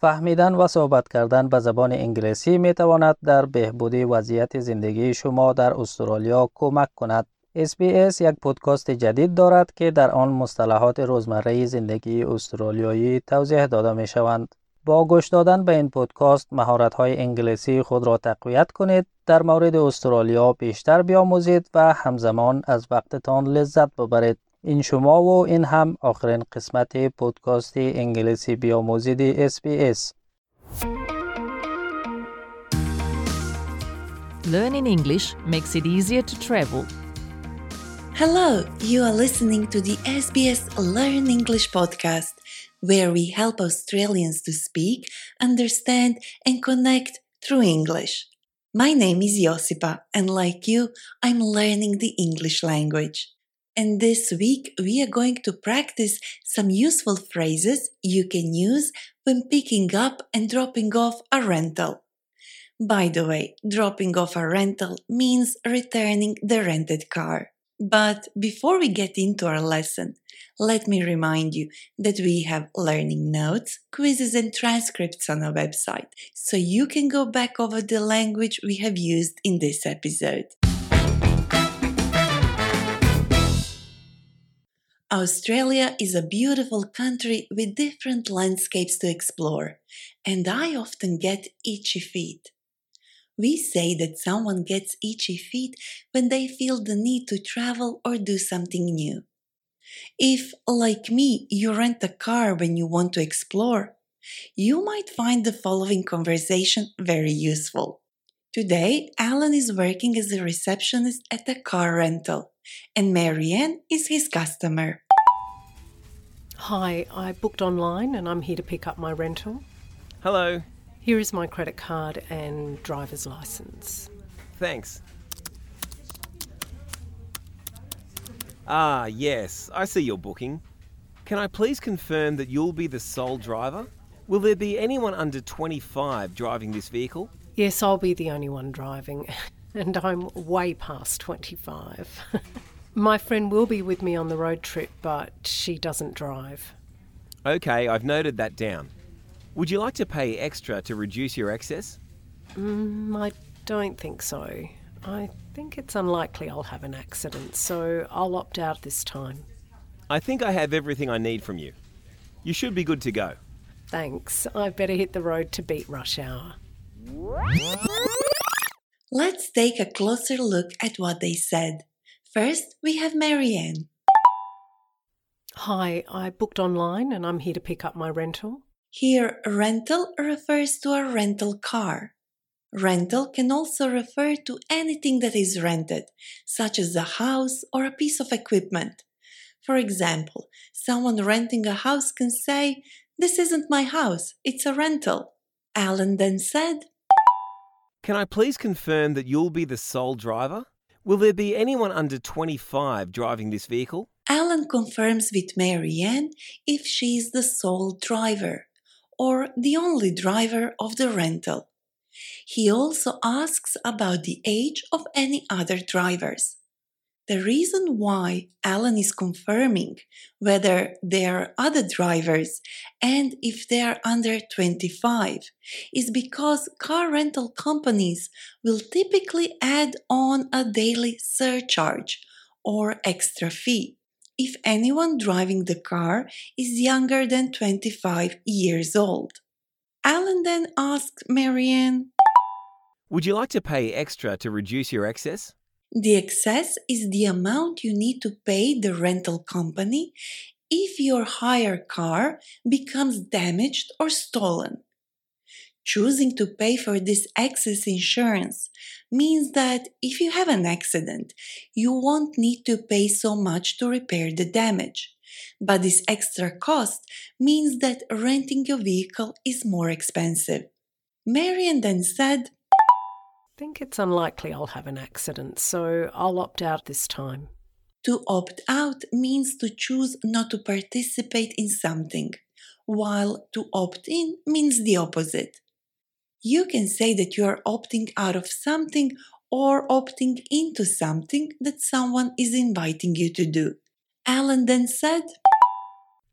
فهمیدن و صحبت کردن به زبان انگلیسی می تواند در بهبود وضعیت زندگی شما در استرالیا کمک کند. SBS یک پودکاست جدید دارد که در آن مصطلحات روزمره زندگی استرالیایی توضیح داده می شوند. با گوش دادن به این پودکاست مهارت های انگلیسی خود را تقویت کنید در مورد استرالیا بیشتر بیاموزید و همزمان از وقتتان لذت ببرید این شما و این هم آخرین قسمت پودکاست انگلیسی بیاموزید اس Learning English makes it easier to travel. Hello, you are listening to the SBS Learn English podcast, where we help Australians to speak, understand, and connect through English. My name is Josipa, and like you, I'm learning the English language. And this week we are going to practice some useful phrases you can use when picking up and dropping off a rental. By the way, dropping off a rental means returning the rented car. But before we get into our lesson, let me remind you that we have learning notes, quizzes, and transcripts on our website, so you can go back over the language we have used in this episode. Australia is a beautiful country with different landscapes to explore, and I often get itchy feet. We say that someone gets itchy feet when they feel the need to travel or do something new. If, like me, you rent a car when you want to explore, you might find the following conversation very useful. Today, Alan is working as a receptionist at a car rental, and Marianne is his customer. Hi, I booked online and I'm here to pick up my rental. Hello. Here is my credit card and driver's license. Thanks. Ah, yes, I see your booking. Can I please confirm that you'll be the sole driver? Will there be anyone under 25 driving this vehicle? Yes, I'll be the only one driving, and I'm way past 25. My friend will be with me on the road trip, but she doesn't drive. Okay, I've noted that down. Would you like to pay extra to reduce your excess? Mm, I don't think so. I think it's unlikely I'll have an accident, so I'll opt out this time. I think I have everything I need from you. You should be good to go. Thanks. I better hit the road to beat rush hour. Let's take a closer look at what they said. First, we have Marianne. Hi, I booked online and I'm here to pick up my rental. Here, rental refers to a rental car. Rental can also refer to anything that is rented, such as a house or a piece of equipment. For example, someone renting a house can say, This isn't my house, it's a rental. Alan then said, Can I please confirm that you'll be the sole driver? Will there be anyone under 25 driving this vehicle? Alan confirms with Marianne if she is the sole driver or the only driver of the rental. He also asks about the age of any other drivers. The reason why Alan is confirming whether there are other drivers and if they are under 25 is because car rental companies will typically add on a daily surcharge or extra fee if anyone driving the car is younger than 25 years old. Alan then asked Marianne, Would you like to pay extra to reduce your excess? The excess is the amount you need to pay the rental company if your hire car becomes damaged or stolen. Choosing to pay for this excess insurance means that if you have an accident, you won't need to pay so much to repair the damage. But this extra cost means that renting a vehicle is more expensive. Marian then said, think it's unlikely I'll have an accident, so I'll opt out this time. To opt out means to choose not to participate in something, while to opt in means the opposite. You can say that you are opting out of something or opting into something that someone is inviting you to do. Alan then said,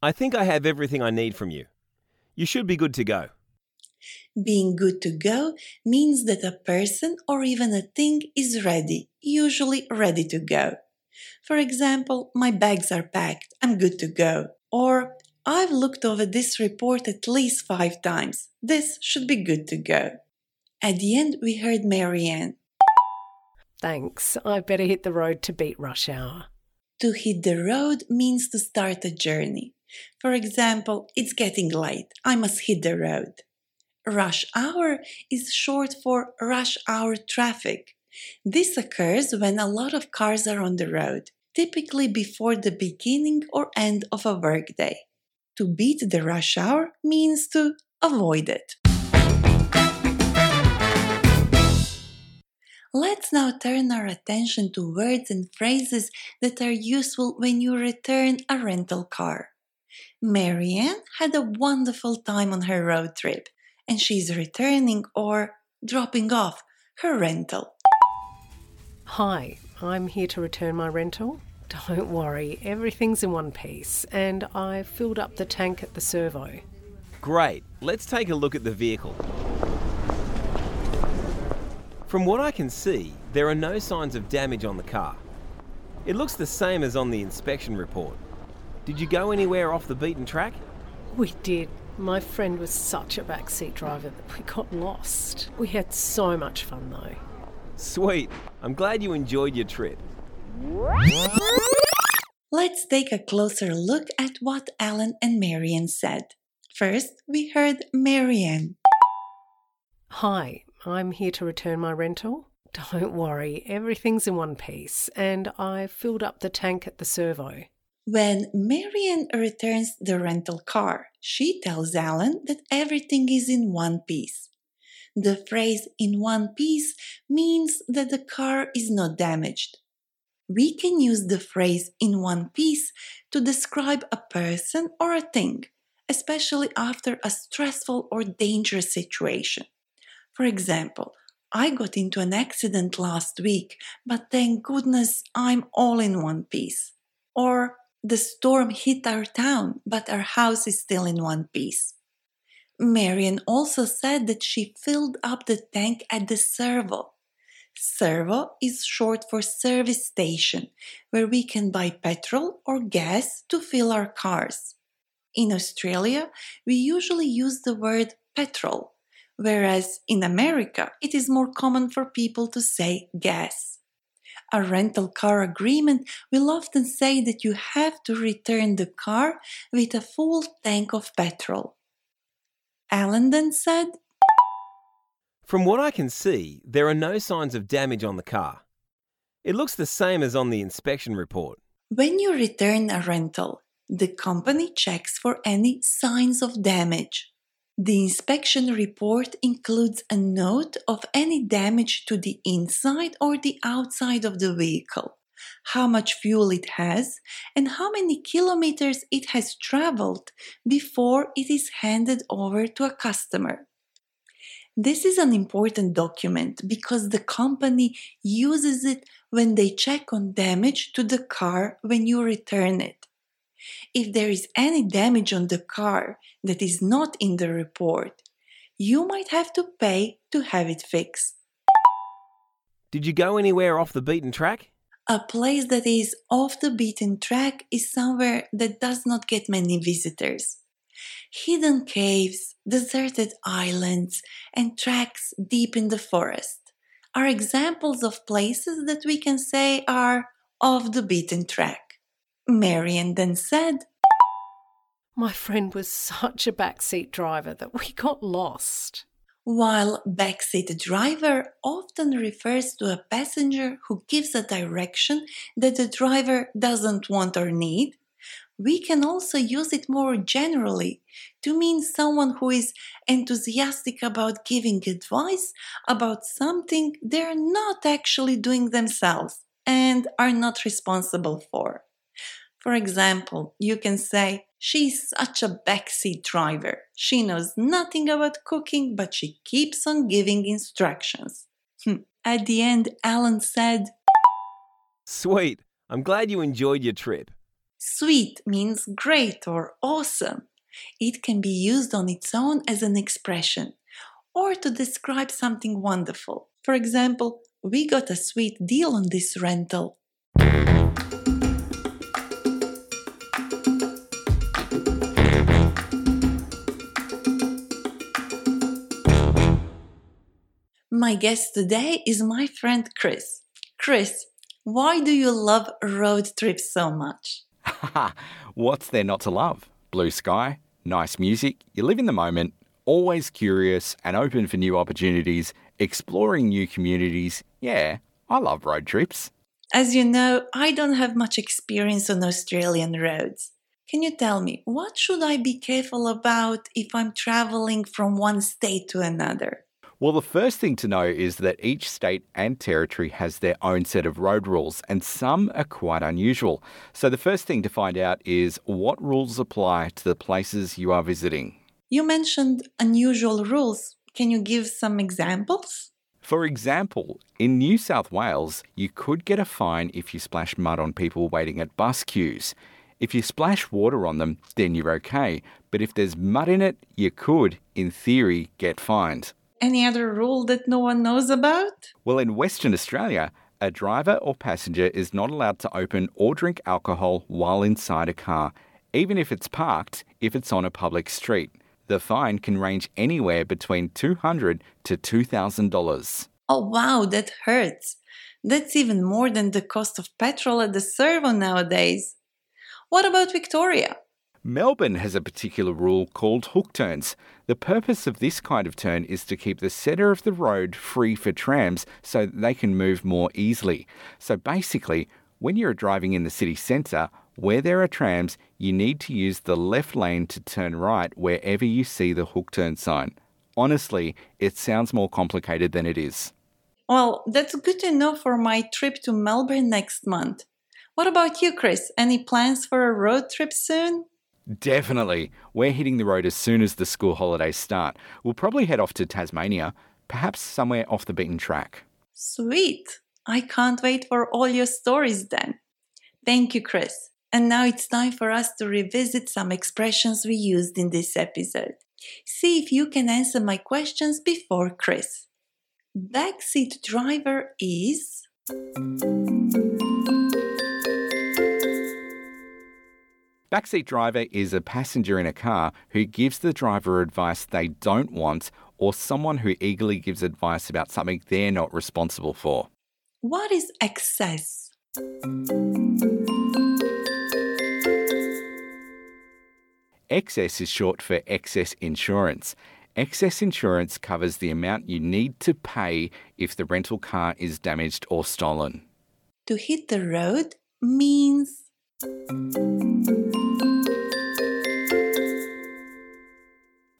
I think I have everything I need from you. You should be good to go. Being good to go means that a person or even a thing is ready, usually ready to go. For example, my bags are packed, I'm good to go. Or, I've looked over this report at least five times, this should be good to go. At the end, we heard Marianne. Thanks, I better hit the road to beat rush hour. To hit the road means to start a journey. For example, it's getting late, I must hit the road. Rush hour is short for rush hour traffic. This occurs when a lot of cars are on the road, typically before the beginning or end of a workday. To beat the rush hour means to avoid it. Let's now turn our attention to words and phrases that are useful when you return a rental car. Marianne had a wonderful time on her road trip and she's returning or dropping off her rental. Hi, I'm here to return my rental. Don't worry, everything's in one piece, and I filled up the tank at the servo. Great, let's take a look at the vehicle. From what I can see, there are no signs of damage on the car. It looks the same as on the inspection report. Did you go anywhere off the beaten track? We did. My friend was such a backseat driver that we got lost. We had so much fun though. Sweet, I'm glad you enjoyed your trip. Let's take a closer look at what Alan and Marianne said. First, we heard Marianne. Hi, I'm here to return my rental. Don't worry, everything's in one piece, and I filled up the tank at the servo. When Marianne returns the rental car, she tells Alan that everything is in one piece. The phrase in one piece means that the car is not damaged. We can use the phrase in one piece to describe a person or a thing, especially after a stressful or dangerous situation. For example, I got into an accident last week, but thank goodness I'm all in one piece. Or the storm hit our town, but our house is still in one piece. Marianne also said that she filled up the tank at the servo. Servo is short for service station, where we can buy petrol or gas to fill our cars. In Australia, we usually use the word petrol, whereas in America, it is more common for people to say gas. A rental car agreement will often say that you have to return the car with a full tank of petrol. Alan then said, From what I can see, there are no signs of damage on the car. It looks the same as on the inspection report. When you return a rental, the company checks for any signs of damage. The inspection report includes a note of any damage to the inside or the outside of the vehicle, how much fuel it has, and how many kilometers it has traveled before it is handed over to a customer. This is an important document because the company uses it when they check on damage to the car when you return it. If there is any damage on the car that is not in the report, you might have to pay to have it fixed. Did you go anywhere off the beaten track? A place that is off the beaten track is somewhere that does not get many visitors. Hidden caves, deserted islands, and tracks deep in the forest are examples of places that we can say are off the beaten track. Marianne then said, My friend was such a backseat driver that we got lost. While backseat driver often refers to a passenger who gives a direction that the driver doesn't want or need, we can also use it more generally to mean someone who is enthusiastic about giving advice about something they're not actually doing themselves and are not responsible for. For example, you can say, She's such a backseat driver. She knows nothing about cooking, but she keeps on giving instructions. Hmm. At the end, Alan said, Sweet, I'm glad you enjoyed your trip. Sweet means great or awesome. It can be used on its own as an expression or to describe something wonderful. For example, we got a sweet deal on this rental. My guest today is my friend Chris. Chris, why do you love road trips so much? What's there not to love? Blue sky, nice music, you live in the moment, always curious and open for new opportunities, exploring new communities. Yeah, I love road trips. As you know, I don't have much experience on Australian roads. Can you tell me what should I be careful about if I'm traveling from one state to another? Well, the first thing to know is that each state and territory has their own set of road rules, and some are quite unusual. So, the first thing to find out is what rules apply to the places you are visiting. You mentioned unusual rules. Can you give some examples? For example, in New South Wales, you could get a fine if you splash mud on people waiting at bus queues. If you splash water on them, then you're okay. But if there's mud in it, you could, in theory, get fined. Any other rule that no one knows about? Well, in Western Australia, a driver or passenger is not allowed to open or drink alcohol while inside a car, even if it's parked, if it's on a public street. The fine can range anywhere between 200 to $2,000. Oh, wow, that hurts. That's even more than the cost of petrol at the servo nowadays. What about Victoria? Melbourne has a particular rule called hook turns. The purpose of this kind of turn is to keep the centre of the road free for trams so they can move more easily. So basically, when you're driving in the city centre, where there are trams, you need to use the left lane to turn right wherever you see the hook turn sign. Honestly, it sounds more complicated than it is. Well, that's good to know for my trip to Melbourne next month. What about you, Chris? Any plans for a road trip soon? Definitely. We're hitting the road as soon as the school holidays start. We'll probably head off to Tasmania, perhaps somewhere off the beaten track. Sweet. I can't wait for all your stories then. Thank you, Chris. And now it's time for us to revisit some expressions we used in this episode. See if you can answer my questions before Chris. Backseat driver is. Backseat driver is a passenger in a car who gives the driver advice they don't want or someone who eagerly gives advice about something they're not responsible for. What is excess? Excess is short for excess insurance. Excess insurance covers the amount you need to pay if the rental car is damaged or stolen. To hit the road means.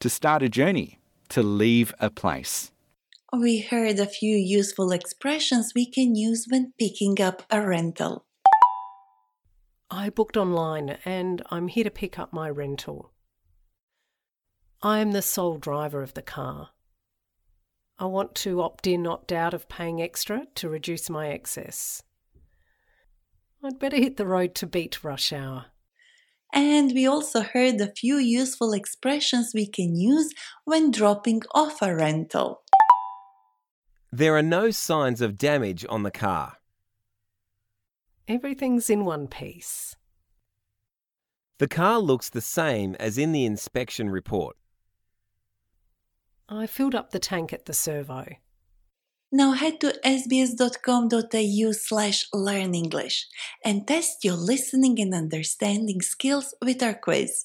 To start a journey, to leave a place. We heard a few useful expressions we can use when picking up a rental. I booked online and I'm here to pick up my rental. I am the sole driver of the car. I want to opt in, opt out of paying extra to reduce my excess. I'd better hit the road to beat rush hour. And we also heard a few useful expressions we can use when dropping off a rental. There are no signs of damage on the car. Everything's in one piece. The car looks the same as in the inspection report. I filled up the tank at the servo. Now head to sbs.com.au slash learn English and test your listening and understanding skills with our quiz.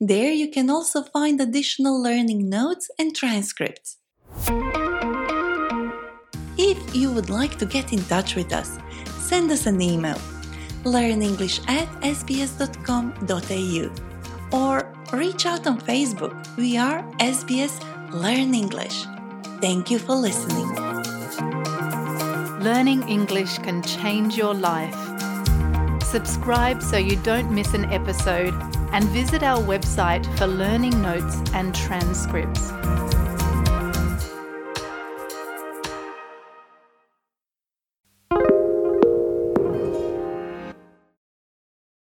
There you can also find additional learning notes and transcripts. If you would like to get in touch with us, send us an email learnenglish at sbs.com.au or reach out on Facebook. We are SBS Learn English. Thank you for listening. Learning English can change your life. Subscribe so you don't miss an episode and visit our website for learning notes and transcripts.